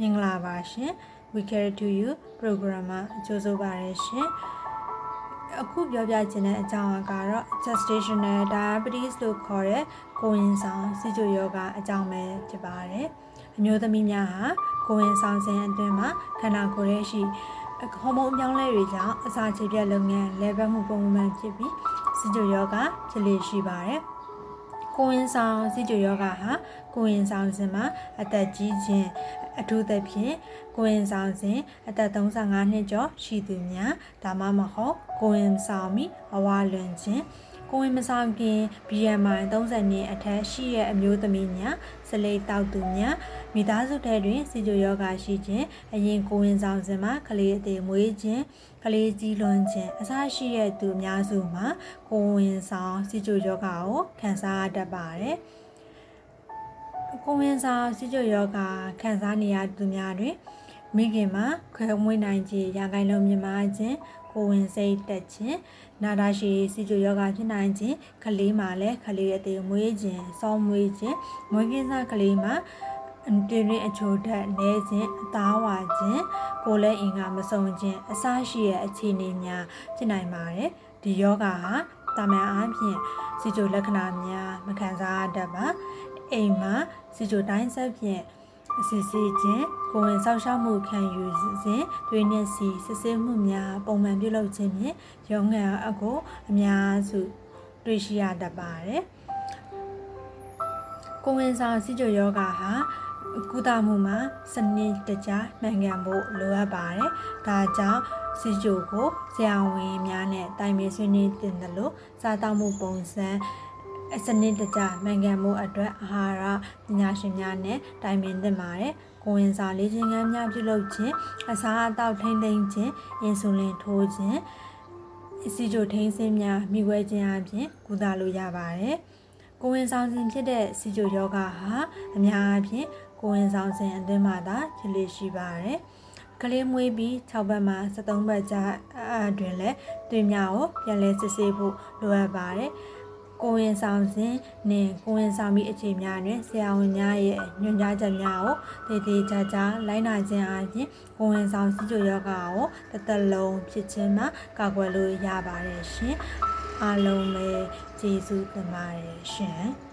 မင်္ဂလာပါရှင် We Care to You program မှာကြိုဆိုပါရရှင်အခုပြောပြချင်တဲ့အကြောင်းအကတော့ gestational diabetes လို့ခေါ်တဲ့ကိုရင်ဆောင်စီဂျိုယောဂအကြောင်းပဲဖြစ်ပါတယ်အမျိုးသမီးများဟာကိုရင်ဆောင်စဉ်အတွင်းမှာခန္ဓာကိုယ်ရဲ့ရှိဟော်မုန်းအပြောင်းလဲတွေကြောင့်အစာချေပြတ်လုပ်ငန်းလဲပတ်မှုပုံမှန်ဖြစ်ပြီးစီဂျိုယောဂဖြစ်လေရှိပါတယ် ကိုဝင်ဆောင်စီဂျိုယောဂဟာကိုဝင်ဆောင်စဉ်မှာအသက်ကြီးခြင်းအထူးသဖြင့်ကိုဝင်ဆောင်စဉ်အသက်35နှစ်ကျော်ရှိသူများဒါမှမဟုတ်ကိုဝင်ဆောင်ပြီးအဝလွန်ခြင်း ကိုဝင်မဆောင်ခင် BMI 30နှစ်အထက်ရှိတဲ့အမျိုးသမီးများစလိတ်တောက်သူများမိသားစုထဲတွင်စီဂျိုယောဂရှိခြင်းအရင်ကိုဝင်ဆောင်စဉ်မှာကလေးအသေးမွေးခြင်းကလေးကြီးလွန်ခြင်းအစရှိတဲ့သူအများစုမှာကိုဝင်ဆောင်စီဂျိုယောဂကိုခံစားရတတ်ပါတယ်ကိုဝင်ဆောင်စီဂျိုယောဂခံစားနေရသူများတွင် မိခင်မှာခွဲမွေးနိုင်ခြင်းရာဂိုင်လုံးမြင်မာခြင်းကိုဝင်စိတ်တက်ခြင်းနာတာရှိစီဂျိုယောဂဖြစ်နိုင်ခြင်းကလေးမှာလည်းကလေးအသေးမွေးခြင်းစောမွေးခြင်းမွေးကင်းစားကလေးမှာတွင်တွင်အချို့တက်နဲခြင်းအသားဝါခြင်းကိုလည်းအင်္ဂါမစုံခြင်းအစရှိတဲ့အခြေအနေများဖြစ်နိုင်ပါတယ်ဒီယောဂဟာတာမန်အားဖြင့်စီဂျိုလက္ခဏာများမခံစားရတတ်ပါအိမ်မှာစီဂျိုတိုင်းဆက်ဖြင့် အစီအစီခြင်းကိုဝင်ဆောက်ရှောက်မှုခံယူစဉ်တွင်နဲ့စီစစ်ဆေးမှုများပုံမှန်ပြုလုပ်ခြင်းဖြင့်ရုံးငံအကိုအများစုတွေ့ရှိရတတ်ပါတယ်ကိုဝင်ဆောင်စီဂျိုယောဂဟာကုသမှုမှာစနစ်တကျမှန်ကန်ဖို့လိုအပ်ပါတယ်။ဒါကြောင့်စီဂျိုကိုဆရာဝန်များနဲ့တိုင်ပင်ဆွေးနွေးတင်တယ်လို့စားတောက်မှုပုံစံ အစနစ်တကျမှန်ကန်မှုအတွက်အာဟာရပညာရှင်များနဲ့တိုင်ပင်သင့်ပါတယ်။ကိုဝင်စာလေးခြင်းကမ်းများပြုလုပ်ခြင်းအစာအသောက်ထိမ့်သိမ်းခြင်းအင်ဆူလင်ထိုးခြင်းစီဂျိုထိန်းစင်းများမိဝဲခြင်းအပြင်ကုသလို့ရပါတယ်။ကိုဝင်ဆောင်စဉ်ဖြစ်တဲ့စီဂျိုယောဂဟာအများအားဖြင့်ကိုဝင်ဆောင်စဉ်အတွင်းမှာသာဖြစ်လေရှိပါတယ်။ကလေးမွေးပြီး6ဘက်မှာ73ဘက်ကြားအတွင်းလဲတွင်များကိုပြန်လဲစစ်ဆေးဖို့လိုအပ်ပါတယ်။ ကိုဝင်ဆောင်စဉ်နှင့်ကိုဝင်ဆောင်ပြီးအခြေများတွင်ဆရာဝန်များရဲ့ညွှန်ကြားချက်များကိုတည်တည်ကြကြလိုက်နာခြင်းအပြင်ကိုဝင်ဆောင်စီးကျိုယောဂကိုတစ်သက်လုံးဖြစ်ခြင်းမှာကာကွယ်လို့ရပါတယ်ရှင်အားလုံးပဲကျေးဇူးတင်ပါတယ်ရှင်